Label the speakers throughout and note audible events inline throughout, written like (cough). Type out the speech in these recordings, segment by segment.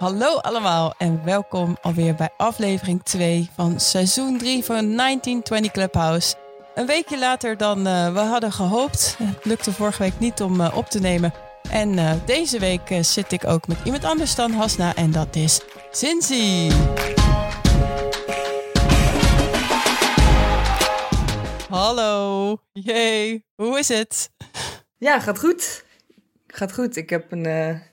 Speaker 1: Hallo allemaal en welkom alweer bij aflevering 2 van seizoen 3 van 1920 Clubhouse. Een weekje later dan uh, we hadden gehoopt. Het lukte vorige week niet om uh, op te nemen. En uh, deze week zit ik ook met iemand anders dan Hasna en dat is Cincy. Hallo, jee, hoe is het?
Speaker 2: Ja, gaat goed. Gaat goed. Ik heb een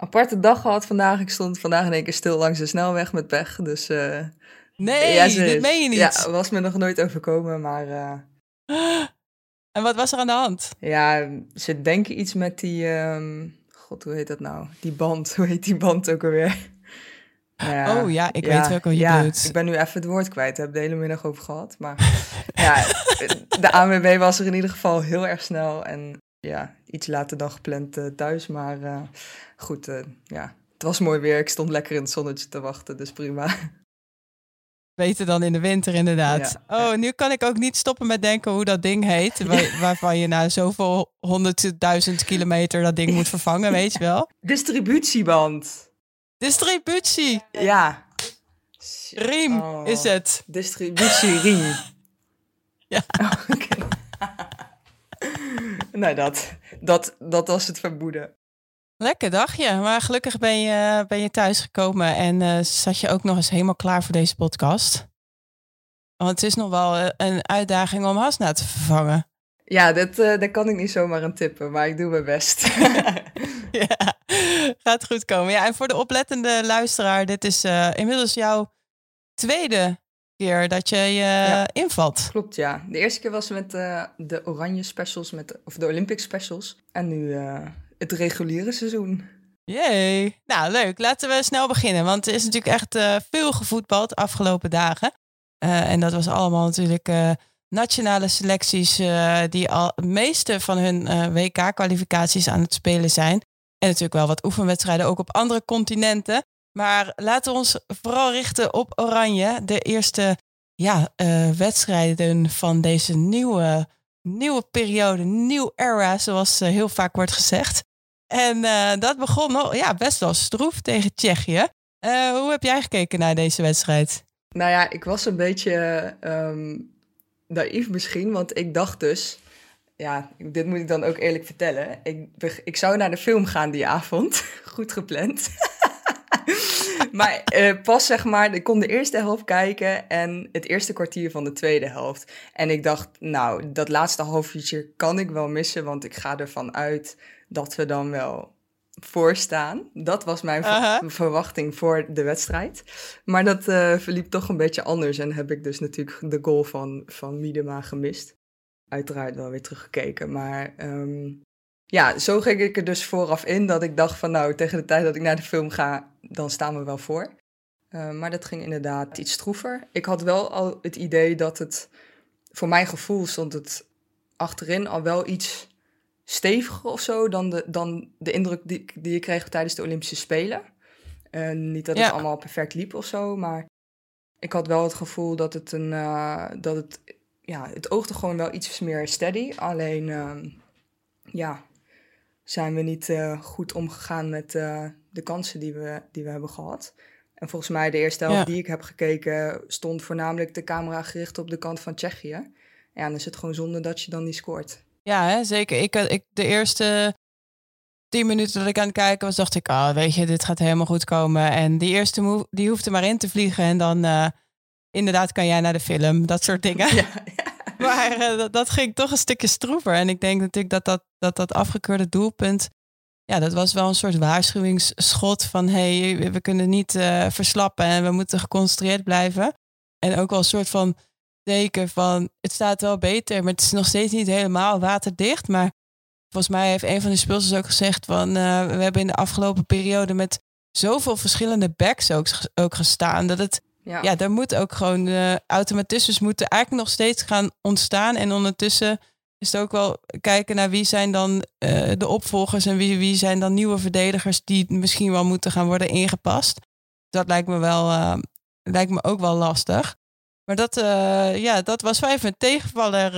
Speaker 2: aparte dag gehad vandaag. Ik stond vandaag in één keer stil langs de snelweg met pech. Dus. Uh,
Speaker 1: nee, ja, dit meen je niet.
Speaker 2: Ja, was me nog nooit overkomen, maar. Uh, (gasps)
Speaker 1: en wat was er aan de hand?
Speaker 2: Ja, ze denken iets met die. Um, God, hoe heet dat nou? Die band. (laughs) Hoe heet die band ook alweer? (gasps)
Speaker 1: Ja, oh ja, ik weet welke je ja, bedoelt.
Speaker 2: Ik ben nu even het woord kwijt. Daar heb de hele middag over gehad. Maar (laughs) ja, de ANWB was er in ieder geval heel erg snel. En ja, iets later dan gepland uh, thuis. Maar uh, goed, uh, ja, het was mooi weer. Ik stond lekker in het zonnetje te wachten, dus prima. (laughs)
Speaker 1: Beter dan in de winter, inderdaad. oh, nu kan ik ook niet stoppen met denken hoe dat ding heet. Waar, (laughs) waarvan je na zoveel honderdduizend kilometer dat ding moet (laughs) vervangen, weet je wel?
Speaker 2: Distributieband.
Speaker 1: Distributie.
Speaker 2: Ja.
Speaker 1: Riem oh. is het.
Speaker 2: Distributieriem.
Speaker 1: ja.
Speaker 2: Oh, okay. Nou, dat, dat, dat was het vermoeden.
Speaker 1: Lekker dagje, maar gelukkig ben je, ben je thuisgekomen en uh, zat je ook nog eens helemaal klaar voor deze podcast. Want het is nog wel eh, een uitdaging om Hasna te vervangen.
Speaker 2: Ja, dat, uh, daar kan ik niet zomaar aan tippen, maar ik doe mijn best. (laughs)
Speaker 1: ja, gaat goed komen. Ja, en voor de oplettende luisteraar, dit is inmiddels jouw tweede keer dat je je invalt.
Speaker 2: Klopt, ja. De eerste keer was met uh, de oranje specials, met, of de Olympic specials. En nu uh, het reguliere seizoen.
Speaker 1: Jee. Nou, leuk. Laten we snel beginnen. Want er is natuurlijk echt uh, veel gevoetbald de afgelopen dagen. en dat was allemaal natuurlijk nationale selecties die al het meeste van hun WK-kwalificaties aan het spelen zijn. En natuurlijk wel wat oefenwedstrijden ook op andere continenten. Maar laten we ons vooral richten op Oranje. De eerste ja, uh, wedstrijden van deze nieuwe, nieuwe periode, nieuw era, zoals uh, heel vaak wordt gezegd. En uh, dat begon ja, best wel stroef tegen Tsjechië. hoe heb jij gekeken naar deze wedstrijd?
Speaker 2: Nou ja, ik was een beetje um, naïef misschien, want ik dacht dus ja, dit moet ik dan ook eerlijk vertellen. Ik, ik zou naar de film gaan die avond. (laughs) Goed gepland. (laughs) maar uh, pas zeg maar, ik kon de eerste helft kijken en het eerste kwartier van de tweede helft. En ik dacht, nou, dat laatste half uurtje kan ik wel missen, want ik ga ervan uit dat we dan wel voorstaan. Dat was mijn verwachting voor de wedstrijd. Maar dat uh, verliep toch een beetje anders en heb ik dus natuurlijk de goal van, van Miedema gemist. Uiteraard wel weer teruggekeken, maar um, ja, zo ging ik er dus vooraf in dat ik dacht van nou, tegen de tijd dat ik naar de film ga, dan staan we wel voor. Uh, maar dat ging inderdaad iets stroever. Ik had wel al het idee dat het, voor mijn gevoel stond het achterin al wel iets steviger of zo dan de, dan de indruk die, die ik kreeg tijdens de Olympische Spelen. Uh, niet dat het allemaal perfect liep of zo, maar ik had wel het gevoel dat het een, uh, dat het, ja, het oogde gewoon wel iets meer steady. Alleen, uh, ja, zijn we niet uh, goed omgegaan met uh, de kansen die we, die we hebben gehad. En volgens mij de eerste helft die ik heb gekeken, stond voornamelijk de camera gericht op de kant van Tsjechië. Ja, dan is het gewoon zonde dat je dan niet scoort.
Speaker 1: Ja, hè, zeker. Ik, eh, ik, de eerste tien minuten dat ik aan het kijken was, dacht ik, ah, oh, weet je, dit gaat helemaal goed komen. En die eerste move, die hoefde maar in te vliegen en dan uh, inderdaad kan jij naar de film, dat soort dingen. (laughs) Ja, ja. (laughs) maar uh, dat, ging toch een stukje stroever. En ik denk natuurlijk dat dat, dat, dat afgekeurde doelpunt. Ja, dat was wel een soort waarschuwingsschot van hé, hey, we kunnen niet uh, verslappen en we moeten geconcentreerd blijven. En ook wel een soort van teken van het staat wel beter, maar het is nog steeds niet helemaal waterdicht. Maar volgens mij heeft een van de speelsters ook gezegd van uh, we hebben in de afgelopen periode met zoveel verschillende backs ook, ook gestaan dat het ja. daar moet ook gewoon uh, automatismes moeten eigenlijk nog steeds gaan ontstaan. En ondertussen is het ook wel kijken naar wie zijn dan uh, de opvolgers en wie, wie zijn dan nieuwe verdedigers die misschien wel moeten gaan worden ingepast. Dat lijkt me wel, uh, lijkt me ook wel lastig. Maar dat, ja, dat was even een tegenvaller,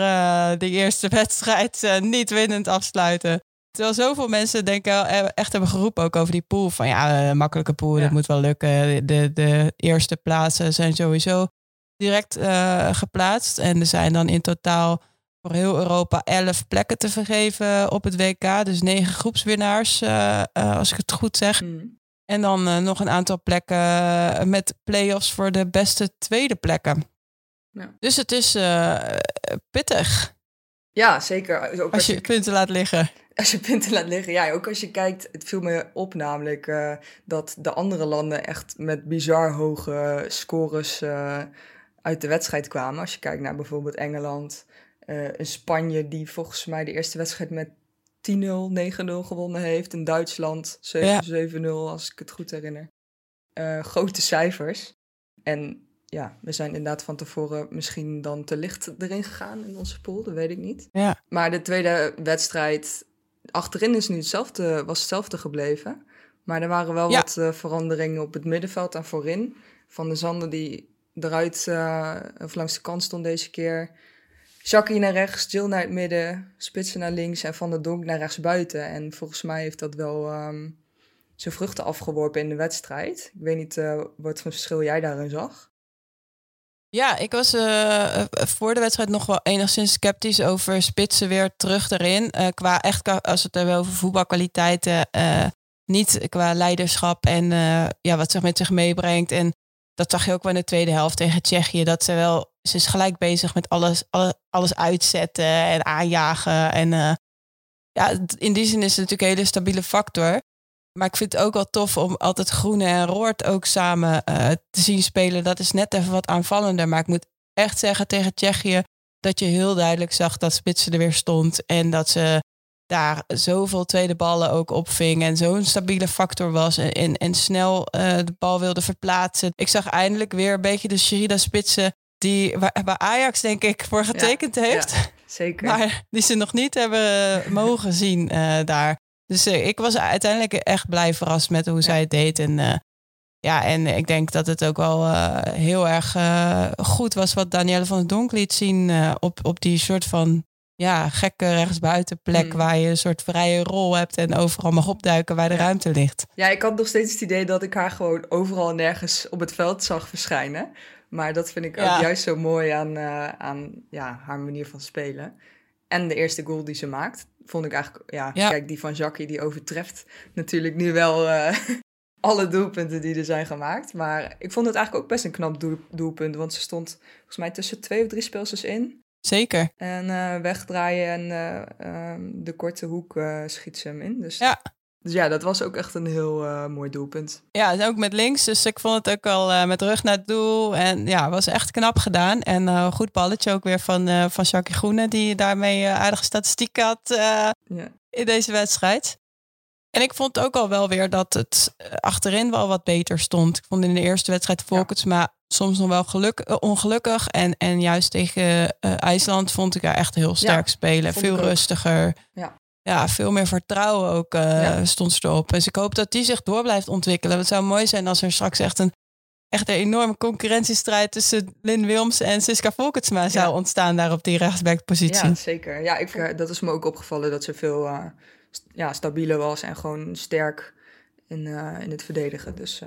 Speaker 1: de eerste (laughs) wedstrijd niet winnend afsluiten. Terwijl zoveel mensen denken, echt hebben geroepen ook over die pool. Van ja, makkelijke pool, dat moet wel lukken. De, de eerste plaatsen zijn sowieso direct geplaatst. En er zijn dan in totaal voor heel Europa elf plekken te vergeven op het WK. Dus negen groepswinnaars, als ik het goed zeg. Hmm. En dan nog een aantal plekken met play-offs voor de beste tweede plekken. Ja. Dus het is pittig.
Speaker 2: Ja, zeker.
Speaker 1: Ook als, je, punten laat liggen.
Speaker 2: Als je punten laat liggen, ja. Ook als je kijkt, het viel me op namelijk uh, dat de andere landen echt met bizar hoge scores uh, uit de wedstrijd kwamen. Als je kijkt naar bijvoorbeeld Engeland, uh, een Spanje die volgens mij de eerste wedstrijd met 10-0, 9-0 gewonnen heeft. In Duitsland 7-7-0, als ik het goed herinner. grote cijfers. En ja, we zijn inderdaad van tevoren misschien dan te licht erin gegaan in onze pool, dat weet ik niet.
Speaker 1: Ja.
Speaker 2: Maar de tweede wedstrijd achterin is nu hetzelfde, was hetzelfde gebleven. Maar er waren wel wat uh, veranderingen op het middenveld en voorin. Van de Zanden die eruit uh, of langs de kant stond deze keer. Jackie naar rechts, Jill naar het midden, Spitsen naar links en Van der Donk naar rechts buiten. En volgens mij heeft dat wel um, zijn vruchten afgeworpen in de wedstrijd. Ik weet niet uh, wat voor verschil jij daarin zag.
Speaker 1: Ja, ik was uh, voor de wedstrijd nog wel enigszins sceptisch over spitsen weer terug erin. Uh, qua echt, als we het hebben over voetbalkwaliteiten, niet qua leiderschap en ja, wat zich met zich meebrengt. En dat zag je ook wel in de tweede helft tegen Tsjechië. Dat ze wel, ze is gelijk bezig met alles, alles, alles uitzetten en aanjagen. En ja, in die zin is het natuurlijk een hele stabiele factor. Maar ik vind het ook wel tof om altijd Groene en Roord ook samen uh, te zien spelen. Dat is net even wat aanvallender. Maar ik moet echt zeggen tegen Tsjechië dat je heel duidelijk zag dat Spitsen er weer stond. En dat ze daar zoveel tweede ballen ook opving. En zo'n stabiele factor was. En, en, en snel uh, de bal wilde verplaatsen. Ik zag eindelijk weer een beetje de Sherida Spitsen. Die, waar, waar Ajax denk ik voor getekend heeft. Ja,
Speaker 2: zeker.
Speaker 1: Maar die ze nog niet hebben mogen zien uh, daar. Dus uh, ik was uiteindelijk echt blij verrast met hoe zij het deed. En uh, ja, en ik denk dat het ook wel uh, heel erg goed was wat Danielle van der Donk liet zien op, op die soort van ja, gekke rechtsbuitenplek mm. waar je een soort vrije rol hebt en overal mag opduiken waar de ruimte ligt.
Speaker 2: Ja, ik had nog steeds het idee dat ik haar gewoon overal nergens op het veld zag verschijnen. Maar dat vind ik ook juist zo mooi aan, aan ja, haar manier van spelen. En de eerste goal die ze maakt vond ik eigenlijk, ja, kijk, die van Jackie, die overtreft natuurlijk nu wel uh, (laughs) alle doelpunten die er zijn gemaakt. Maar ik vond het eigenlijk ook best een knap doelpunt, want ze stond volgens mij tussen twee of drie speelsters in.
Speaker 1: Zeker.
Speaker 2: En uh, wegdraaien en uh, um, de korte hoek schiet ze hem in. Dus
Speaker 1: ja.
Speaker 2: Dus ja, dat was ook echt een heel uh, mooi doelpunt.
Speaker 1: Ja, en ook met links. Dus ik vond het ook al uh, met rug naar het doel. En ja, was echt knap gedaan. En uh, goed balletje ook weer van, van Jackie Groene, die daarmee aardige statistiek had ja. in deze wedstrijd. En ik vond ook al wel weer dat het achterin wel wat beter stond. Ik vond in de eerste wedstrijd Volkens, maar soms nog wel geluk, ongelukkig. En, en juist tegen IJsland vond ik haar echt heel sterk ja, spelen. Veel rustiger.
Speaker 2: Ja
Speaker 1: ja, veel meer vertrouwen ook uh, stond ze erop. Dus ik hoop dat die zich door blijft ontwikkelen. Het zou mooi zijn als er straks echt een, echt een enorme concurrentiestrijd tussen Lynn Wilms en Siska Volketsma zou ontstaan daar op die rechtsbackpositie.
Speaker 2: Ja, zeker. Ja, ik, dat is me ook opgevallen dat ze veel uh, ja, stabieler was en gewoon sterk in, uh, in het verdedigen. Dus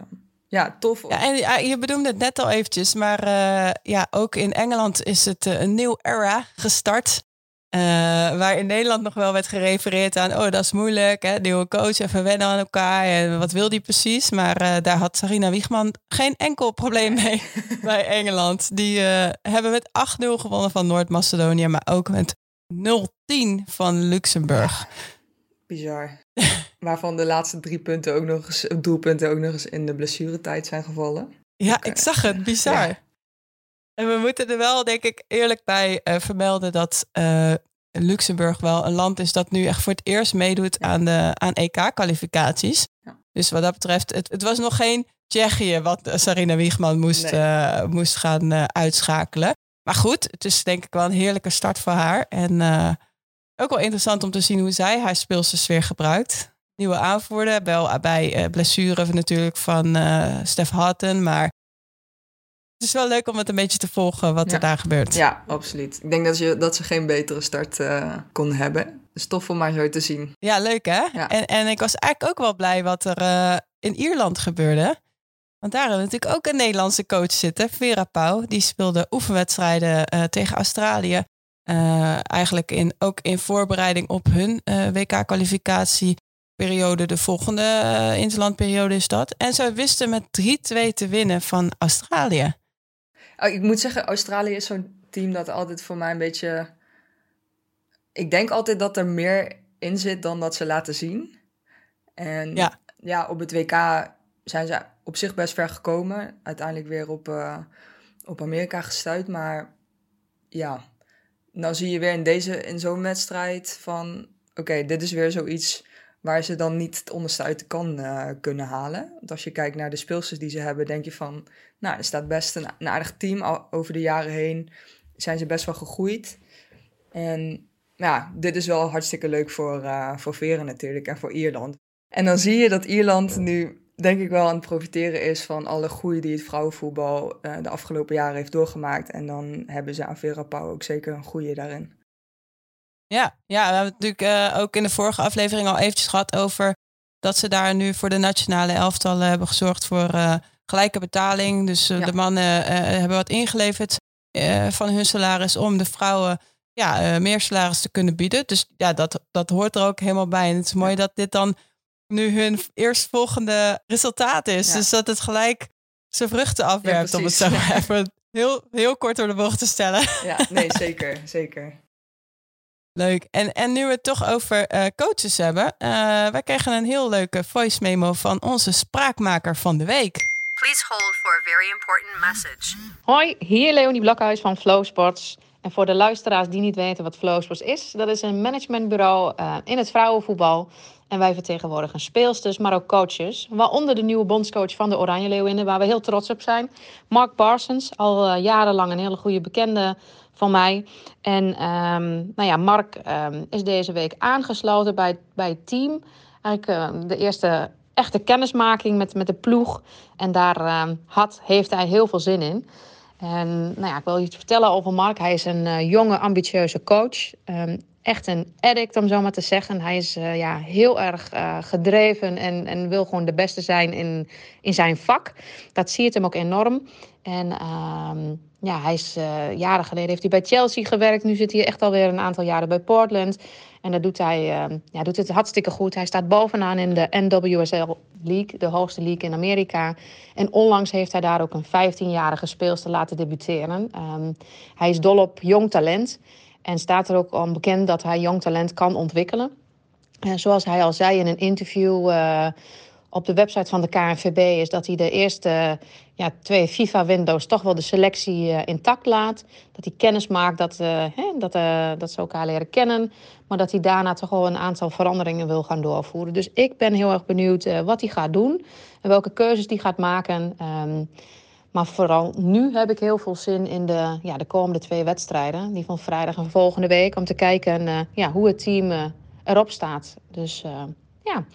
Speaker 2: ja, tof.
Speaker 1: Ja, en je bedoelde het net al eventjes, maar ja, ook in Engeland is het een nieuw era gestart. Uh, waar in Nederland nog wel werd gerefereerd aan, oh dat is moeilijk, hè? nieuwe coach, even wennen aan elkaar en wat wil die precies? Maar uh, daar had Sarina Wiegman geen enkel probleem mee (laughs) bij Engeland. Die uh, hebben met 8-0 gewonnen van Noord-Macedonië, maar ook met 0-10 van Luxemburg.
Speaker 2: Bizar. (laughs) Waarvan de laatste drie punten ook nog eens, doelpunten ook nog eens in de blessuretijd zijn gevallen.
Speaker 1: Ja, ik zag het, bizar. Ja. En we moeten er wel, denk ik, eerlijk bij uh, vermelden dat uh, Luxemburg wel een land is dat nu echt voor het eerst meedoet aan, de, aan EK-kwalificaties. Ja. Dus wat dat betreft, het, het was nog geen Tsjechië wat Sarina Wiegman moest, nee. uh, moest gaan uitschakelen. Maar goed, het is denk ik wel een heerlijke start voor haar. En ook wel interessant om te zien hoe zij haar speelsters weer gebruikt. Nieuwe aanvoerder, wel bij blessure natuurlijk van Stef Hatten, maar is wel leuk om het een beetje te volgen wat er daar gebeurt.
Speaker 2: Ja, absoluut. Ik denk dat, je, dat ze geen betere start uh, kon hebben. is tof om maar zo te zien.
Speaker 1: Ja, leuk hè? En, en ik was eigenlijk ook wel blij wat er uh, in Ierland gebeurde. Want daar hebben we natuurlijk ook een Nederlandse coach zitten, Vera Pauw. Die speelde oefenwedstrijden uh, tegen Australië. Uh, eigenlijk in, ook in voorbereiding op hun WK-kwalificatieperiode. De volgende interlandperiode is dat. En ze wisten met 3-2 te winnen van Australië.
Speaker 2: Oh, ik moet zeggen, Australië is zo'n team dat altijd voor mij een beetje ik denk altijd dat er meer in zit dan dat ze laten zien. En ja, ja op het WK zijn ze op zich best ver gekomen. Uiteindelijk weer op, uh, op Amerika gestuurd. Maar ja, dan zie je weer in, deze, in zo'n wedstrijd van... Oké, dit is weer zoiets waar ze dan niet het onderste uit de kan uh, kunnen halen. Want als je kijkt naar de speelsters die ze hebben, denk je van... Nou, er staat best een, aardig team. Over de jaren heen zijn ze best wel gegroeid. En ja, dit is wel hartstikke leuk voor, uh, voor Veren natuurlijk en voor Ierland. En dan zie je dat Ierland nu denk ik wel aan het profiteren is van alle groei die het vrouwenvoetbal uh, de afgelopen jaren heeft doorgemaakt. En dan hebben ze aan Vera Pauw ook zeker een goede daarin.
Speaker 1: Ja, ja, we hebben het natuurlijk uh, ook in de vorige aflevering al eventjes gehad over dat ze daar nu voor de nationale elftallen hebben gezorgd voor uh, gelijke betaling. Dus ja. de mannen hebben wat ingeleverd van hun salaris om de vrouwen ja, meer salaris te kunnen bieden. Dus ja, dat, dat hoort er ook helemaal bij. En het is mooi dat dit dan nu hun eerstvolgende resultaat is. Dus dat het gelijk zijn vruchten afwerpt, om het zo (laughs) even heel, heel kort door de bocht te stellen.
Speaker 2: Ja, nee, zeker, zeker.
Speaker 1: Leuk. En, en nu we het toch over uh, coaches hebben. Uh, wij kregen een heel leuke voice memo van onze spraakmaker van de week. Please hold for a very
Speaker 3: important message. Hoi, hier Leonie Blokhuis van Flow Sports. En voor de luisteraars die niet weten wat Flowsports is, dat is een managementbureau uh, in het vrouwenvoetbal. En wij vertegenwoordigen speelsters, maar ook coaches. Waaronder de nieuwe bondscoach van de Oranje Leeuwinnen, waar we heel trots op zijn. Mark Parsons, al uh, jarenlang een hele goede bekende van mij. En um, nou ja, Mark um, is deze week aangesloten bij, bij het team. Eigenlijk uh, de eerste echte kennismaking met, met de ploeg. En daar had, heeft hij heel veel zin in. En nou ja, ik wil iets vertellen over Mark. Hij is een uh, jonge, ambitieuze coach. Echt een addict, om zo maar te zeggen. Hij is uh, ja, heel erg uh, gedreven en, en wil gewoon de beste zijn in, in zijn vak. Dat zie je hem ook enorm. En um, ja, hij is jaren geleden heeft hij bij Chelsea gewerkt. Nu zit hij echt alweer een aantal jaren bij Portland. En dat doet hij uh, ja, doet het hartstikke goed. Hij staat bovenaan in de NWSL League, de hoogste league in Amerika. En onlangs heeft hij daar ook een 15-jarige speelster laten debuteren. Um, hij is dol op jong talent. En staat er ook om bekend dat hij jong talent kan ontwikkelen. En zoals hij al zei in een interview uh, op de website van de KNVB... is dat hij de eerste ja, twee FIFA-windows toch wel de selectie uh, intact laat. Dat hij kennis maakt, dat, uh, hè, dat, dat ze elkaar leren kennen. Maar dat hij daarna toch wel een aantal veranderingen wil gaan doorvoeren. Dus ik ben heel erg benieuwd wat hij gaat doen. En welke keuzes hij gaat maken. Um, maar vooral nu heb ik heel veel zin in de, ja, de komende twee wedstrijden. Die van vrijdag en volgende week. Om te kijken ja, hoe het team erop staat. Dus ja...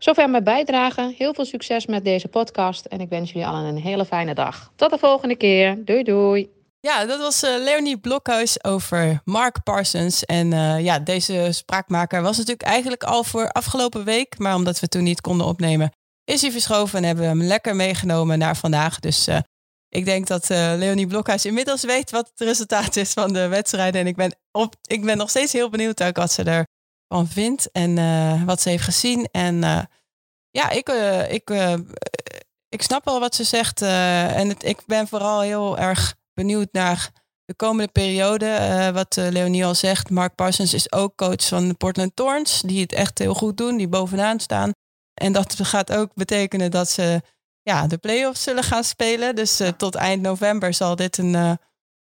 Speaker 3: Zover mijn bijdrage. Heel veel succes met deze podcast. En ik wens jullie allen een hele fijne dag. Tot de volgende keer. Doei doei.
Speaker 1: Ja, dat was uh, Leonie Blokhuis over Mark Parsons. En uh, ja, deze spraakmaker was natuurlijk eigenlijk al voor afgelopen week. Maar omdat we toen niet konden opnemen, is hij verschoven en hebben we hem lekker meegenomen naar vandaag. Dus uh, ik denk dat Leonie Blokhuis inmiddels weet wat het resultaat is van de wedstrijden. En ik ben, op, ik ben nog steeds heel benieuwd wat ze er van vindt en uh, wat ze heeft gezien. En ja, ik, ik, ik snap wel wat ze zegt. en ik ben vooral heel erg benieuwd naar de komende periode. wat Leonie al zegt, Mark Parsons is ook coach van de Portland Thorns. Die het echt heel goed doen, die bovenaan staan. En dat gaat ook betekenen dat ze ja, de play-offs zullen gaan spelen. Dus tot eind november zal dit een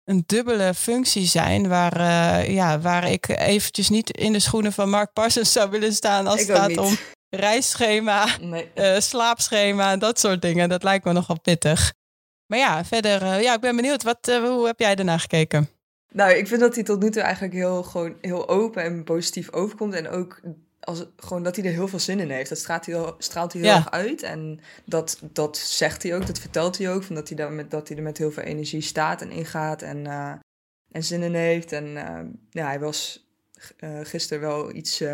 Speaker 1: een dubbele functie zijn. Waar, uh, ja, waar ik eventjes niet in de schoenen van Mark Parsons zou willen staan als het gaat om reisschema, nee. slaapschema, dat soort dingen. Dat lijkt me nogal pittig. Maar ja, verder, ja, ik ben benieuwd. Wat, hoe heb jij ernaar gekeken?
Speaker 2: Nou, ik vind dat hij tot nu toe eigenlijk heel, gewoon heel open en positief overkomt. En ook als, gewoon dat hij er heel veel zin in heeft. Dat straalt hij, straalt hij heel erg uit. En dat, dat zegt hij ook, dat vertelt hij ook. Van dat, hij daar met, dat hij er met heel veel energie staat en ingaat en, uh, en zin in heeft. En uh, ja, hij was uh, gisteren wel iets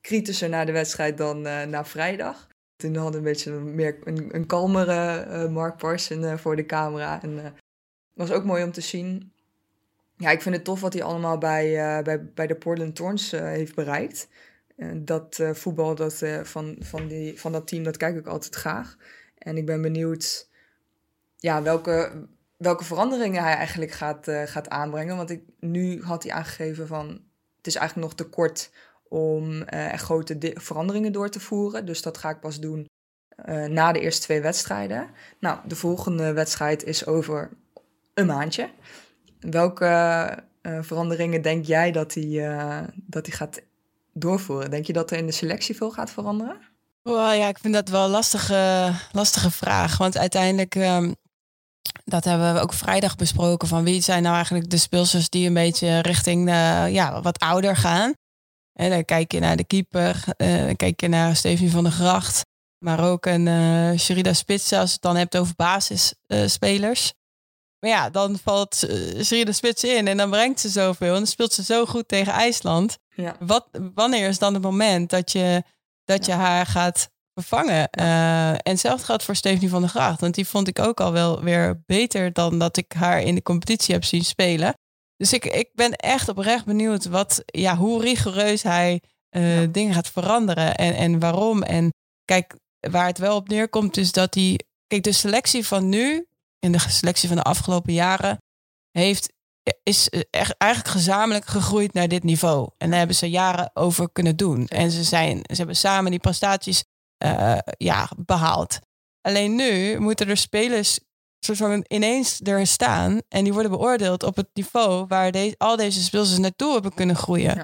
Speaker 2: kritischer naar de wedstrijd dan na vrijdag. Toen hadden we een beetje meer een, een kalmere Mark Parson voor de camera. En was ook mooi om te zien. Ja, ik vind het tof wat hij allemaal bij, bij, bij de Portland Thorns heeft bereikt. Dat voetbal dat, van, van, die, van dat team, dat kijk ik altijd graag. En ik ben benieuwd ja, welke, welke veranderingen hij eigenlijk gaat, uh, gaat aanbrengen. Want ik, nu had hij aangegeven van het is eigenlijk nog te kort om uh, grote veranderingen door te voeren. Dus dat ga ik pas doen uh, na de eerste twee wedstrijden. Nou, de volgende wedstrijd is over een maandje. Welke veranderingen denk jij dat hij, dat hij gaat doorvoeren? Denk je dat er in de selectie veel gaat veranderen?
Speaker 1: Well, ja, ik vind dat wel een lastige, lastige vraag. Want uiteindelijk um, dat hebben we ook vrijdag besproken. Van wie zijn nou eigenlijk de speelsters die een beetje richting de, ja, wat ouder gaan. En dan kijk je naar de keeper, uh, dan kijk je naar Steven van der Gracht. Maar ook een Sherida Spits als je het dan hebt over basisspelers. Uh, maar ja, dan valt Sherida Spits in en dan brengt ze zoveel. En dan speelt ze zo goed tegen IJsland. Ja. Wat, wanneer is dan het moment dat je, dat je haar gaat vervangen. Uh, en hetzelfde geldt voor Stephanie van der Graag. Want die vond ik ook al wel weer beter dan dat ik haar in de competitie heb zien spelen. Dus ik, ik ben echt oprecht benieuwd wat, ja, hoe rigoureus hij uh, dingen gaat veranderen. En, en waarom. En kijk, waar het wel op neerkomt is dat hij... Kijk, de selectie van nu en de selectie van de afgelopen jaren... heeft is echt eigenlijk gezamenlijk gegroeid naar dit niveau. En daar hebben ze jaren over kunnen doen. En ze, zijn, ze hebben samen die prestaties uh, ja, behaald. Alleen nu moeten er spelers soort van ineens er staan en die worden beoordeeld op het niveau waar deze, al deze spelers naartoe hebben kunnen groeien.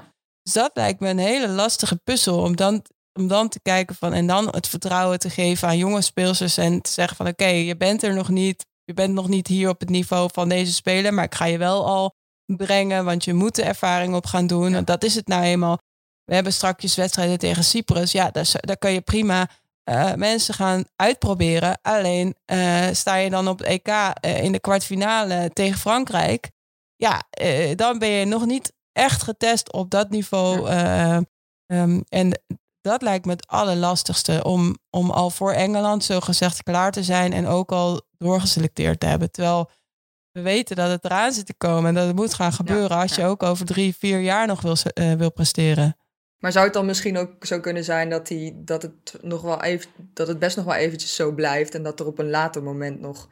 Speaker 1: Dus dat lijkt me een hele lastige puzzel om dan, om dan te kijken van en dan het vertrouwen te geven aan jonge spelers en te zeggen van oké, je bent er nog niet, je bent nog niet hier op het niveau van deze speler, maar ik ga je wel al brengen, want je moet de ervaring op gaan doen. Ja. Dat is het nou eenmaal. We hebben straks wedstrijden tegen Cyprus. Ja, daar, daar kan je prima uh, mensen gaan uitproberen. Alleen uh, sta je dan op het EK uh, eh, in de kwartfinale tegen Frankrijk. Ja, dan ben je nog niet echt getest op dat niveau. Um, en dat lijkt me het allerlastigste om, om al voor Engeland zo gezegd klaar te zijn en ook al doorgeselecteerd te hebben. Terwijl we weten dat het eraan zit te komen en dat het moet gaan gebeuren ja, als je ook over drie, vier jaar nog wil, wil presteren.
Speaker 2: Maar zou het dan misschien ook zo kunnen zijn dat, die, dat, het nog wel even, dat het best nog wel eventjes zo blijft en dat er op een later moment nog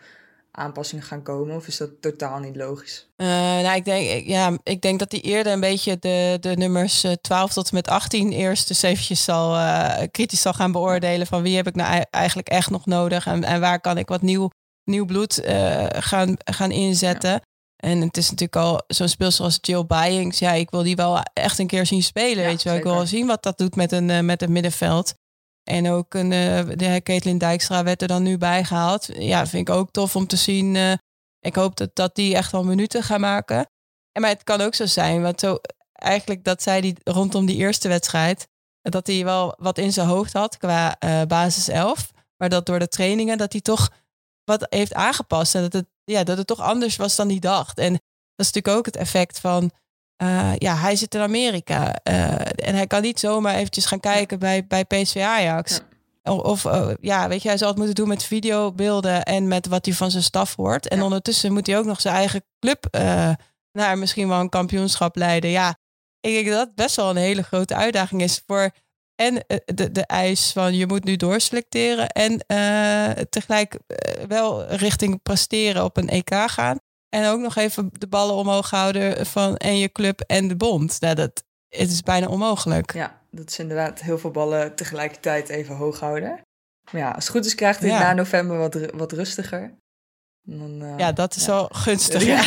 Speaker 2: aanpassingen gaan komen? Of is dat totaal niet logisch?
Speaker 1: Uh, nou, ik denk, ja, ik denk dat hij eerder een beetje de, de nummers 12 tot en met 18 eerst dus eventjes zal, uh, kritisch zal gaan beoordelen van wie heb ik nou eigenlijk echt nog nodig en, en waar kan ik wat nieuw, nieuw bloed uh, gaan, gaan inzetten. Ja. En het is natuurlijk al zo'n speelster als Jill Byings. Ja, ik wil die wel echt een keer zien spelen. weet je wel. Ik wil wel zien wat dat doet met een, met het middenveld. En ook een, uh, de Caitlin Dijkstra werd er dan nu bijgehaald. Ja, vind ik ook tof om te zien. Uh, ik hoop dat, dat die echt wel minuten gaan maken. En maar het kan ook zo zijn, want zo, eigenlijk dat zij die rondom die eerste wedstrijd, dat hij wel wat in zijn hoofd had qua basis 11. Maar dat door de trainingen dat hij toch wat heeft aangepast. En dat het ja, dat het toch anders was dan hij dacht. En dat is natuurlijk ook het effect van, uh, ja, hij zit in Amerika. Uh, en hij kan niet zomaar eventjes gaan kijken bij, bij PSV Ajax. Ja. Of uh, ja, weet je, hij zal het moeten doen met videobeelden en met wat hij van zijn staf hoort. En ja. ondertussen moet hij ook nog zijn eigen club naar misschien wel een kampioenschap leiden. Ja, ik denk dat dat best wel een hele grote uitdaging is voor en eh, de, de eis van je moet nu doorselecteren en tegelijk eh, wel richting presteren op een EK gaan. En ook nog even de ballen omhoog houden van en je club en de bond. Nou, dat het is bijna onmogelijk.
Speaker 2: Ja, dat is inderdaad heel veel ballen tegelijkertijd even hoog houden. Maar ja, als het goed is krijgt hij ja. na november wat, wat rustiger.
Speaker 1: Dan, uh, ja, dat is ja. wel gunstig. Ja.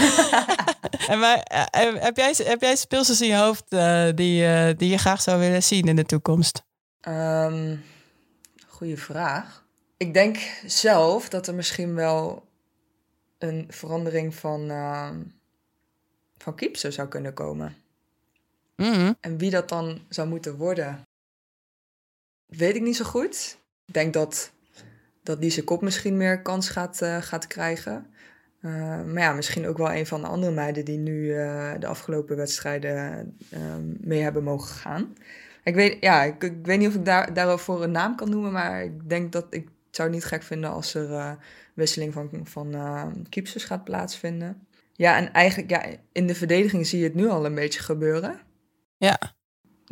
Speaker 1: (laughs) en maar, heb, jij, heb jij speelsters in je hoofd uh, die, uh, die je graag zou willen zien in de toekomst?
Speaker 2: Um, goeie vraag. Ik denk zelf dat er misschien wel een verandering van, van Kiepse zou kunnen komen.
Speaker 1: Mm -hmm.
Speaker 2: En wie dat dan zou moeten worden, weet ik niet zo goed. Ik denk dat dat die zijn kop misschien meer kans gaat, uh, gaat krijgen. Uh, maar ja, misschien ook wel een van de andere meiden die nu uh, de afgelopen wedstrijden uh, mee hebben mogen gaan. Ik weet, ja, ik, ik weet niet of ik daar, daarover een naam kan noemen, maar ik denk dat ik het zou niet gek vinden als er wisseling van, van keepsters gaat plaatsvinden. Ja, en eigenlijk ja, in de verdediging zie je het nu al een beetje gebeuren.
Speaker 1: Ja.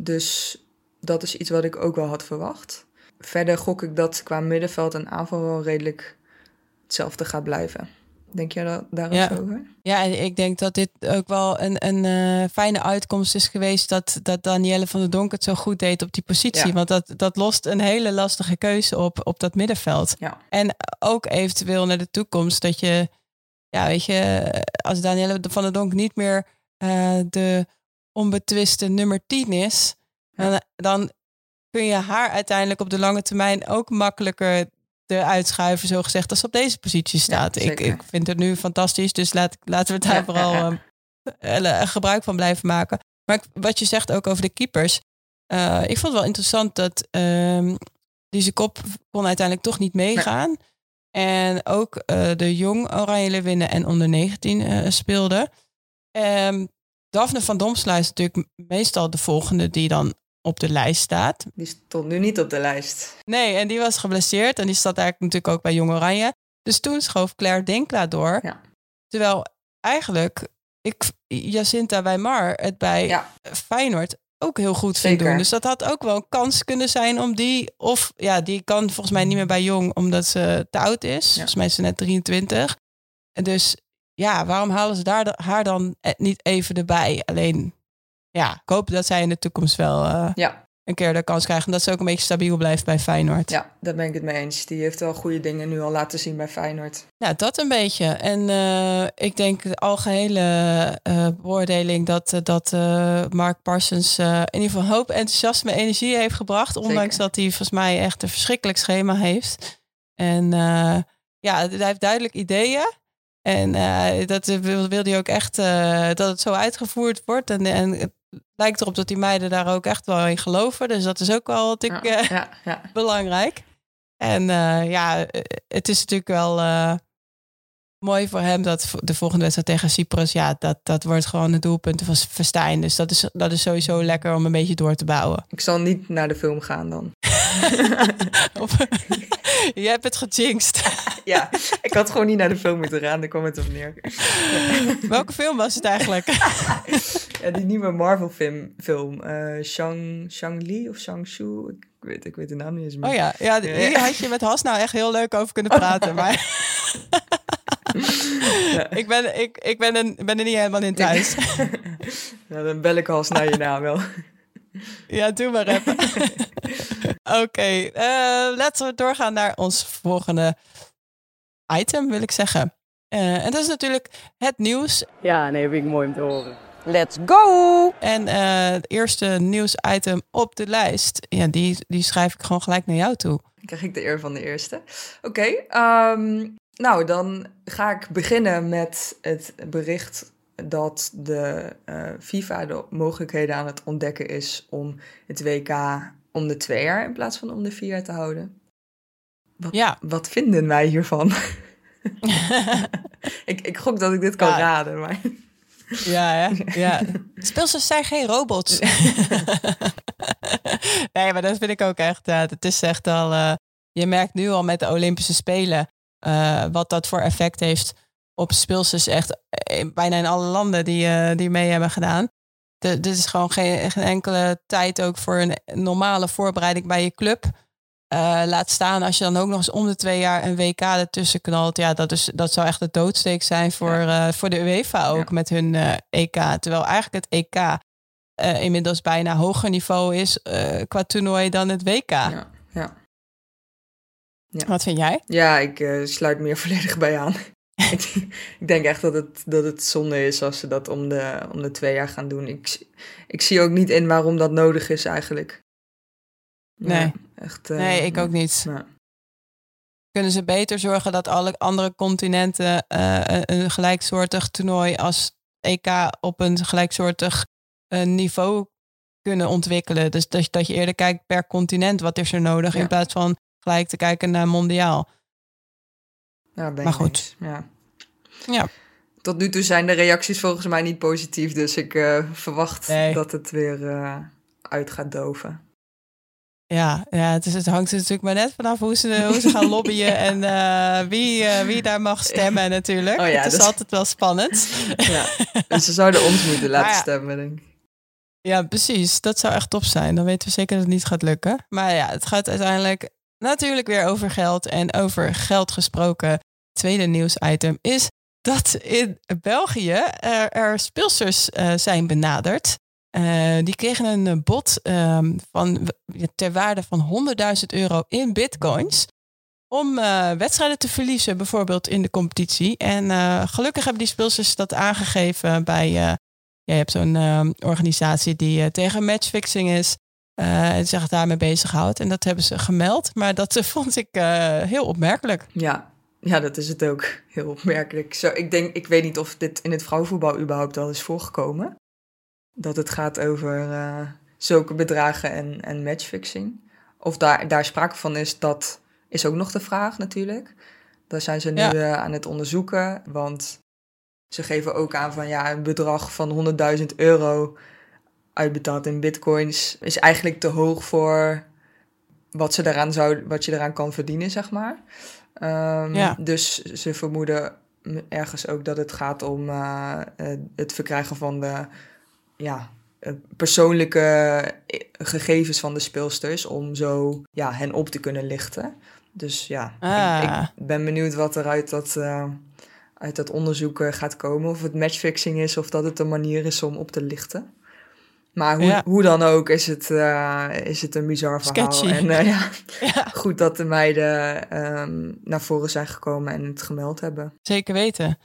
Speaker 2: Dus dat is iets wat ik ook wel had verwacht. Verder gok ik dat qua middenveld en aanval wel redelijk hetzelfde gaat blijven. Denk je daar, daar
Speaker 1: ja.
Speaker 2: over?
Speaker 1: Ja, en ik denk dat dit ook wel een, een uh, fijne uitkomst is geweest dat, dat Danielle van der Donk het zo goed deed op die positie. Ja. Want dat, dat lost een hele lastige keuze op op dat middenveld.
Speaker 2: Ja.
Speaker 1: En ook eventueel naar de toekomst dat je, ja, weet je, als Danielle van der Donk niet meer uh, de onbetwiste nummer 10 is, dan kun je haar uiteindelijk op de lange termijn ook makkelijker de uitschuiven, zo gezegd, als op deze positie staat.
Speaker 2: Ja,
Speaker 1: ik, ik vind het nu fantastisch, dus laat, laten we daar ja, vooral (laughs) ja, um, gebruik van blijven maken. Maar ik, wat je zegt ook over de keepers. Uh, ik vond het wel interessant dat um, deze kop kon uiteindelijk toch niet meegaan. En ook uh, de jong Oranje Leeuwinnen en onder 19 uh, speelden. Um, Daphne van Domsla is natuurlijk meestal de volgende die dan op de lijst staat.
Speaker 2: Die stond nu niet op de lijst.
Speaker 1: Nee, en die was geblesseerd en die zat eigenlijk natuurlijk ook bij Jong Oranje. Dus toen schoof Claire Denkla door.
Speaker 2: Ja.
Speaker 1: Terwijl eigenlijk ik, Jacinta Weimar het bij
Speaker 2: ja.
Speaker 1: Feyenoord ook heel goed vind doen. Dus dat had ook wel een kans kunnen zijn om die... Of ja, die kan volgens mij niet meer bij Jong omdat ze te oud is. Ja. Volgens mij is ze net 23. Dus ja, waarom halen ze daar haar dan niet even erbij? Alleen ja, ik hoop dat zij in de toekomst wel uh,
Speaker 2: ja.
Speaker 1: een keer de kans krijgen. Dat ze ook een beetje stabiel blijft bij Feyenoord.
Speaker 2: Ja, daar ben ik het mee eens. Die heeft wel goede dingen nu al laten zien bij Feyenoord.
Speaker 1: Ja, dat een beetje. En uh, ik denk de algehele uh, beoordeling dat, dat Mark Parsons in ieder geval hoop, enthousiasme, energie heeft gebracht. Ondanks
Speaker 2: Zeker.
Speaker 1: dat hij volgens mij echt een verschrikkelijk schema heeft. En ja, hij heeft duidelijk ideeën. En uh, dat wil, wil hij ook echt uh, dat het zo uitgevoerd wordt. En, en lijkt erop dat die meiden daar ook echt wel in geloven. Dus dat is ook wel natuurlijk
Speaker 2: ja, uh, ja, ja. (laughs)
Speaker 1: belangrijk. En ja, het is natuurlijk wel mooi voor hem dat de volgende wedstrijd tegen Cyprus, ja, dat, dat wordt gewoon het doelpunt van Verstijn. Dus dat is, dat is sowieso lekker om een beetje door te bouwen.
Speaker 2: Ik zal niet naar de film gaan dan. (laughs)
Speaker 1: of, (laughs) je hebt het gejinxed. (laughs)
Speaker 2: ja, ik had gewoon niet naar de film moeten gaan, daar kwam het op neer.
Speaker 1: Welke film was het eigenlijk?
Speaker 2: ja, die nieuwe Marvel film, film uh, Shang, Shang-Li of Shang-Chu, ik weet, ik weet de naam niet eens meer.
Speaker 1: Oh ja, ja hier had je met Has nou echt heel leuk over kunnen praten, maar... ja. ik, ben, ik, ik ben, een, ben er niet helemaal in thuis.
Speaker 2: ja, (laughs) dan bel ik Has naar je naam wel.
Speaker 1: Ja, doe maar even. (laughs) Oké, okay, uh, laten we doorgaan naar ons volgende item, wil ik zeggen. Uh, en dat is natuurlijk het nieuws.
Speaker 4: Ja, nee, vind ik mooi om te horen.
Speaker 5: Let's go!
Speaker 1: En uh, het eerste nieuwsitem op de lijst, ja, die, die schrijf ik gewoon gelijk naar jou toe.
Speaker 2: Dan krijg ik de eer van de eerste. Oké, okay, um, nou dan ga ik beginnen met het bericht dat de uh, FIFA de mogelijkheden aan het ontdekken is om het WK om de twee jaar in plaats van om de vier jaar te houden. Wat,
Speaker 1: ja.
Speaker 2: wat vinden wij hiervan? (laughs) ik, ik gok dat ik dit kan ja. raden, maar...
Speaker 1: Ja, hè? ja. (laughs) Speelsters zijn geen robots. (laughs) nee, maar dat vind ik ook echt. Het is echt al. Uh, je merkt nu al met de Olympische Spelen uh, wat dat voor effect heeft op speelsters. Echt bijna in alle landen die, die mee hebben gedaan. Dit is gewoon geen, geen, enkele tijd ook voor een normale voorbereiding bij je club. Uh, laat staan als je dan ook nog eens om de twee jaar een WK ertussen knalt. Ja, dat, is, dat zou echt de doodsteek zijn voor, ja. uh, voor de UEFA ook ja. met hun uh, EK. Terwijl eigenlijk het EK inmiddels bijna hoger niveau is qua toernooi dan het WK.
Speaker 2: Ja, ja.
Speaker 1: Wat vind jij?
Speaker 2: Ja, ik sluit meer (laughs) volledig bij aan. (laughs) ik, denk echt dat het, dat het zonde is als ze dat om de, om de twee jaar gaan doen. Ik, ik zie ook niet in waarom dat nodig is eigenlijk.
Speaker 1: Nee.
Speaker 2: Ja, echt, uh,
Speaker 1: nee, ik ook niet. Kunnen ze beter zorgen dat alle andere continenten uh, een gelijksoortig toernooi als EK op een gelijksoortig uh, niveau kunnen ontwikkelen? Dus dat, dat je eerder kijkt per continent wat is er nodig
Speaker 2: Ja.
Speaker 1: in plaats van gelijk te kijken naar mondiaal.
Speaker 2: Ja, ben
Speaker 1: Maar goed.
Speaker 2: Ja.
Speaker 1: Ja.
Speaker 2: Tot nu toe zijn de reacties volgens mij niet positief, dus ik uh, verwacht
Speaker 1: Nee.
Speaker 2: dat het weer uh, uit gaat doven.
Speaker 1: Ja, ja het, is, het hangt er natuurlijk maar net vanaf hoe ze, hoe ze gaan (laughs) lobbyen en uh, wie, wie daar mag stemmen natuurlijk.
Speaker 2: Oh ja,
Speaker 1: het is
Speaker 2: dat...
Speaker 1: altijd wel spannend.
Speaker 2: Ja, (laughs) dus ze zouden ons moeten laten stemmen, denk ik.
Speaker 1: Ja, precies. Dat zou echt top zijn. Dan weten we zeker dat het niet gaat lukken. Maar ja, het gaat uiteindelijk natuurlijk weer over geld. En over geld gesproken. Tweede nieuwsitem is dat in België er, er speelsters uh, zijn benaderd. Uh, die kregen een bod um, van, ter waarde van 100.000 euro in bitcoins. Om uh, wedstrijden te verliezen, bijvoorbeeld in de competitie. En gelukkig hebben die speelsters dat aangegeven bij je hebt zo'n uh, organisatie die tegen matchfixing is uh, en zich daarmee bezighoudt. En dat hebben ze gemeld. Maar dat (laughs) vond ik heel opmerkelijk.
Speaker 2: Ja. ja, dat is het ook. Heel opmerkelijk. Zo, ik, denk, ik weet niet of dit in het vrouwenvoetbal überhaupt al is voorgekomen. Dat het gaat over eh, zulke bedragen en, en matchfixing. Of daar, daar sprake van is, dat is ook nog de vraag natuurlijk. Daar zijn ze nu ja. aan het onderzoeken. Want ze geven ook aan van ja, een bedrag van 100.000 euro uitbetaald in bitcoins is eigenlijk te hoog voor wat, ze daaraan zou, wat je eraan kan verdienen, zeg maar. Um,
Speaker 1: ja.
Speaker 2: Dus ze vermoeden ergens ook dat het gaat om uh, het verkrijgen van de ja, eh, persoonlijke gegevens van de speelsters om zo ja, hen op te kunnen lichten. Dus ja,
Speaker 1: ah.
Speaker 2: ik, ik, ben benieuwd wat er uit dat uh, uit dat onderzoek gaat komen. Of het matchfixing is of dat het een manier is om op te lichten. Maar hoe,
Speaker 1: ja.
Speaker 2: hoe dan ook is het, uh, is het een bizar verhaal.
Speaker 1: Sketchy.
Speaker 2: En uh, ja, (laughs)
Speaker 1: ja.
Speaker 2: goed dat de meiden um, naar voren zijn gekomen en het gemeld hebben.
Speaker 1: Zeker weten.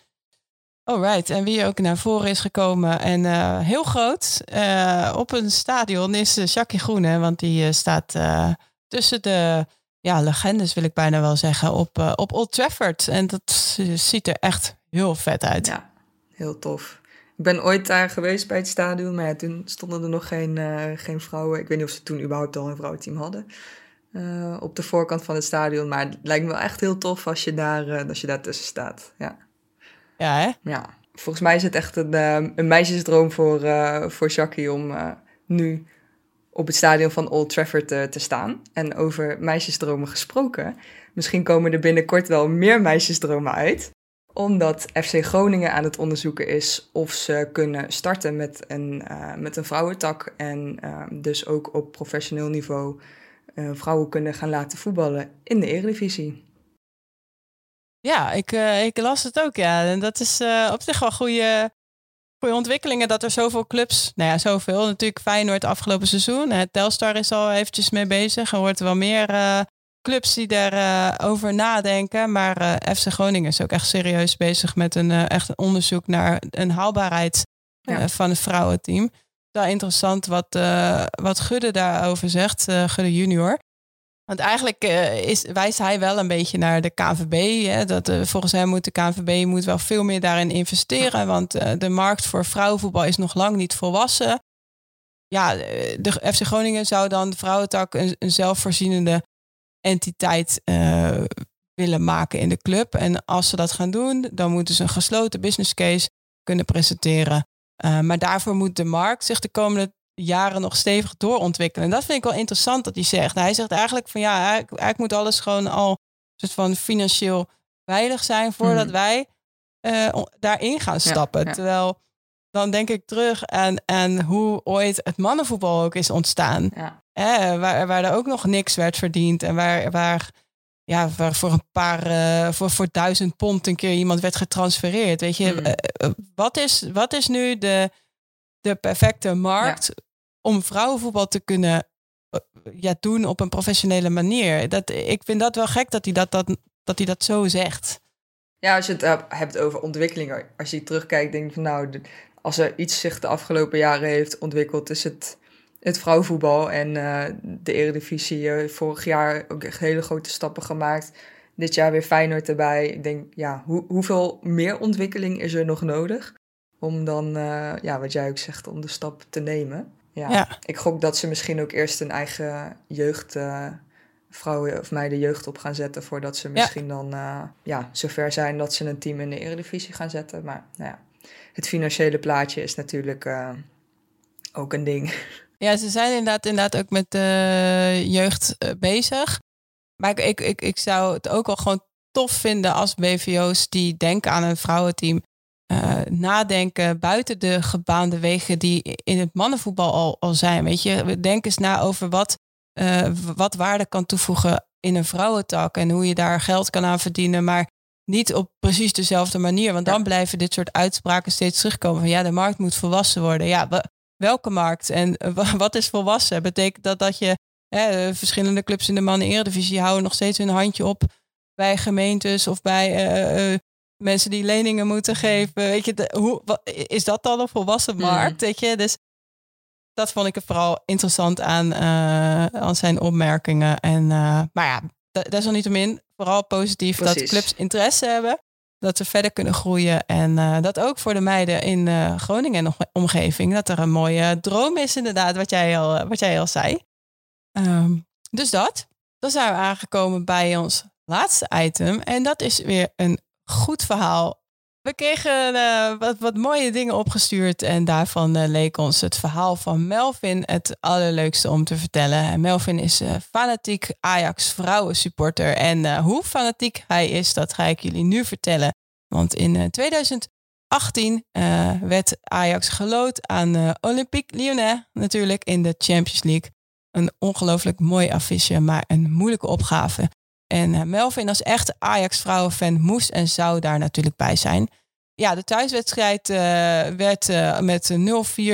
Speaker 1: Alright, en wie ook naar voren is gekomen en uh, heel groot op een stadion is Jackie Groene. Want die staat tussen de ja, legendes, wil ik bijna wel zeggen, op, op Old Trafford. En dat ziet er echt heel vet uit.
Speaker 2: Ja, heel tof. Ik ben ooit daar geweest bij het stadion, maar ja, toen stonden er nog geen, uh, geen vrouwen. Ik weet niet of ze toen überhaupt al een vrouwenteam hadden. Uh, op de voorkant van het stadion. Maar het lijkt me wel echt heel tof als je daar, uh, als je daar tussen staat. Ja.
Speaker 1: Ja, hè?
Speaker 2: Ja. Volgens mij is het echt een, een meisjesdroom voor, voor Jackie om nu op het stadion van Old Trafford te, te staan. En over meisjesdromen gesproken. Misschien komen er binnenkort wel meer meisjesdromen uit omdat FC Groningen aan het onderzoeken is of ze kunnen starten met een, uh, met een vrouwentak. En uh, dus ook op professioneel niveau uh, vrouwen kunnen gaan laten voetballen in de Eredivisie.
Speaker 1: Ja, ik, ik las het ook, ja. En dat is op zich wel goede, goede ontwikkelingen dat er zoveel clubs, nou ja, zoveel. Natuurlijk Feyenoord afgelopen seizoen. Telstar is al eventjes mee bezig. Er wordt wel meer clubs die daarover uh, over nadenken. Maar uh, FC Groningen is ook echt serieus bezig met een uh, echt onderzoek naar een haalbaarheid
Speaker 2: Ja.
Speaker 1: van het vrouwenteam. Wel interessant wat, wat Gudde daarover zegt, Gudde junior. Want eigenlijk is, wijst hij wel een beetje naar de KNVB. Hè, dat, volgens hem moet de KNVB moet wel veel meer daarin investeren. Want de markt voor vrouwenvoetbal is nog lang niet volwassen. Ja, de FC Groningen zou dan de vrouwentak een, een zelfvoorzienende entiteit uh, willen maken in de club. En als ze dat gaan doen, dan moeten ze een gesloten business case kunnen presenteren. Uh, maar daarvoor moet de markt zich de komende jaren nog stevig doorontwikkelen. En dat vind ik wel interessant dat hij zegt. Hij zegt eigenlijk van ja, eigenlijk, eigenlijk moet alles gewoon al soort van financieel veilig zijn voordat
Speaker 2: Hmm.
Speaker 1: wij uh, daarin gaan stappen.
Speaker 2: Ja, ja.
Speaker 1: Terwijl dan denk ik terug aan, aan hoe ooit het mannenvoetbal ook is ontstaan.
Speaker 2: Ja.
Speaker 1: Hè, waar, waar er ook nog niks werd verdiend. En waar, waar, ja, waar voor een paar, uh, voor, voor duizend pond een keer iemand werd getransfereerd. Weet je,
Speaker 2: Mm.
Speaker 1: uh, uh, wat, is, wat is nu de, de perfecte markt ja. om vrouwenvoetbal te kunnen ja, doen op een professionele manier? Dat, ik vind dat wel gek dat hij dat, dat, dat, hij dat zo zegt.
Speaker 2: Ja, als je het hebt over ontwikkelingen, als je terugkijkt, denk van nou, als er iets zich de afgelopen jaren heeft ontwikkeld, is het het vrouwenvoetbal en uh, de Eredivisie. Uh, vorig jaar ook echt hele grote stappen gemaakt. Dit jaar weer Feyenoord erbij. Ik denk, ja, hoe, hoeveel meer ontwikkeling is er nog nodig? Om dan, uh, ja, wat jij ook zegt, om de stap te nemen. Ja,
Speaker 1: Ja.
Speaker 2: ik gok dat ze misschien ook eerst een eigen jeugd vrouwen of meiden jeugd op gaan zetten voordat ze misschien dan ja, zover zijn dat ze een team in de Eredivisie gaan zetten. Maar nou ja, het financiële plaatje is natuurlijk ook een ding. (laughs)
Speaker 1: Ja, ze zijn inderdaad, inderdaad ook met de jeugd uh, bezig. Maar ik, ik, ik zou het ook wel gewoon tof vinden als BVO's die denken aan een vrouwenteam. Uh, nadenken buiten de gebaande wegen die in het mannenvoetbal al, al zijn. Weet je, denk eens na over wat, uh, wat waarde kan toevoegen in een vrouwentak en hoe je daar geld kan aan verdienen, maar niet op precies dezelfde manier. Want dan blijven dit soort uitspraken steeds terugkomen van ja, de markt moet volwassen worden. Ja, welke markt en (laughs) wat is volwassen? Betekent dat dat je hè, verschillende clubs in de mannen-eredivisie houden nog steeds hun handje op bij gemeentes of bij uh, uh, mensen die leningen moeten geven. Weet je, de, hoe, wat, is dat dan een volwassen markt? Mm. Weet je, dus dat vond ik vooral interessant aan, uh, aan zijn opmerkingen. En, maar ja, desalniettemin vooral positief Precies. dat clubs interesse hebben. Dat ze verder kunnen groeien. En dat ook voor de meiden in Groningen en omgeving. Dat er een mooie droom is inderdaad, wat jij al, wat jij al zei. Um, dus dat. Dan zijn we aangekomen bij ons laatste item. En dat is weer een goed verhaal. We kregen uh, wat, wat mooie dingen opgestuurd. En daarvan uh, leek ons het verhaal van Melvin het allerleukste om te vertellen. En Melvin is uh, fanatiek Ajax vrouwensupporter. En hoe fanatiek hij is, dat ga ik jullie nu vertellen. Want in 2018 werd Ajax gelood aan Olympique Lyonnais. Natuurlijk in de Champions League. Een ongelooflijk mooi affiche, maar een moeilijke opgave. En uh, Melvin als echte Ajax-vrouwenfan moest en zou daar natuurlijk bij zijn. Ja, de thuiswedstrijd uh, werd uh, met 0-4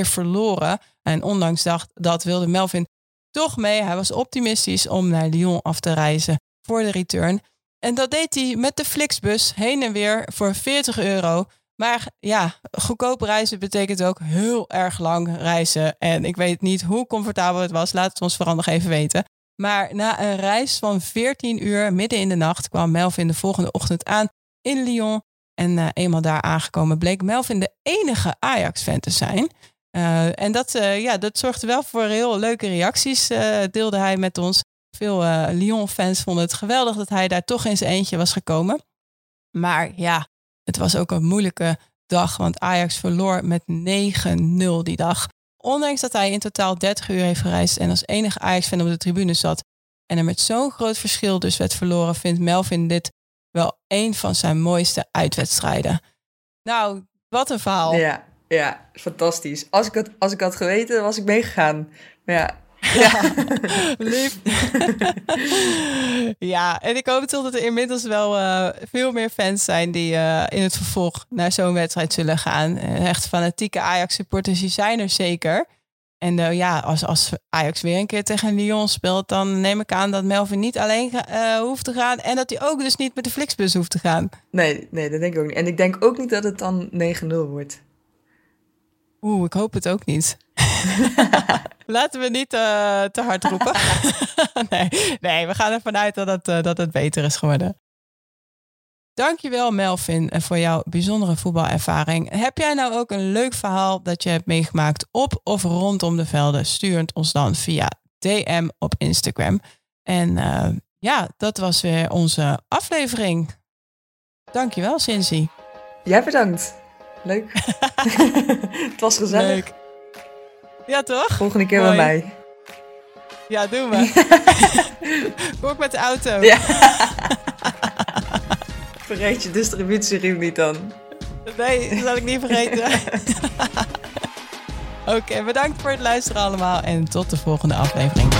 Speaker 1: verloren. En ondanks dat, dat wilde Melvin toch mee. Hij was optimistisch om naar Lyon af te reizen voor de return. En dat deed hij met de Flixbus heen en weer voor 40 euro. Maar ja, goedkoop reizen betekent ook heel erg lang reizen. En ik weet niet hoe comfortabel het was. Laat het ons vooral nog even weten. Maar na een reis van 14 uur midden in de nacht kwam Melvin de volgende ochtend aan in Lyon. En uh, eenmaal daar aangekomen bleek Melvin de enige Ajax-fan te zijn. Uh, en dat, uh, ja, dat zorgde wel voor heel leuke reacties, deelde hij met ons. Veel Lyon-fans vonden het geweldig dat hij daar toch zijn eentje was gekomen. Maar ja, het was ook een moeilijke dag, want Ajax verloor met 9-0 die dag. Ondanks dat hij in totaal 30 uur heeft gereisd en als enige Ajax-fan op de tribune zat en er met zo'n groot verschil dus werd verloren, vindt Melvin dit wel een van zijn mooiste uitwedstrijden. Nou, wat een verhaal.
Speaker 2: Ja, ja fantastisch. Als ik, het, als ik had geweten, was ik meegegaan. Maar ja, ja, (laughs)
Speaker 1: lief. (laughs) ja, en ik hoop dat er inmiddels wel uh, veel meer fans zijn die uh, in het vervolg naar zo'n wedstrijd zullen gaan. Uh, echt fanatieke Ajax-supporters, die zijn er zeker. En ja, als, als Ajax weer een keer tegen Lyon speelt, dan neem ik aan dat Melvin niet alleen hoeft te gaan. En dat hij ook dus niet met de Flixbus hoeft te gaan.
Speaker 2: Nee, nee, dat denk ik ook niet. En ik denk ook niet dat het dan 9-0 wordt.
Speaker 1: Oeh, ik hoop het ook niet. (laughs) Laten we niet uh, te hard roepen. (laughs) nee, nee, we gaan ervan uit dat het, uh, dat het beter is geworden. Dankjewel Melvin voor jouw bijzondere voetbalervaring. Heb jij nou ook een leuk verhaal dat je hebt meegemaakt op of rondom de velden? Stuur het ons dan via DM op Instagram. En uh, ja, dat was weer onze aflevering. Dankjewel Cincy.
Speaker 2: Jij bedankt. Leuk. (laughs) het was gezellig. Leuk.
Speaker 1: Ja, toch?
Speaker 2: Volgende keer bij mij.
Speaker 1: Ja, doen we. (laughs) Kom ook met de auto. Ja. (laughs)
Speaker 2: Vergeet je distributieriem niet dan.
Speaker 1: Nee, dat zal ik niet vergeten. Oké, okay, bedankt voor het luisteren allemaal en tot de volgende aflevering.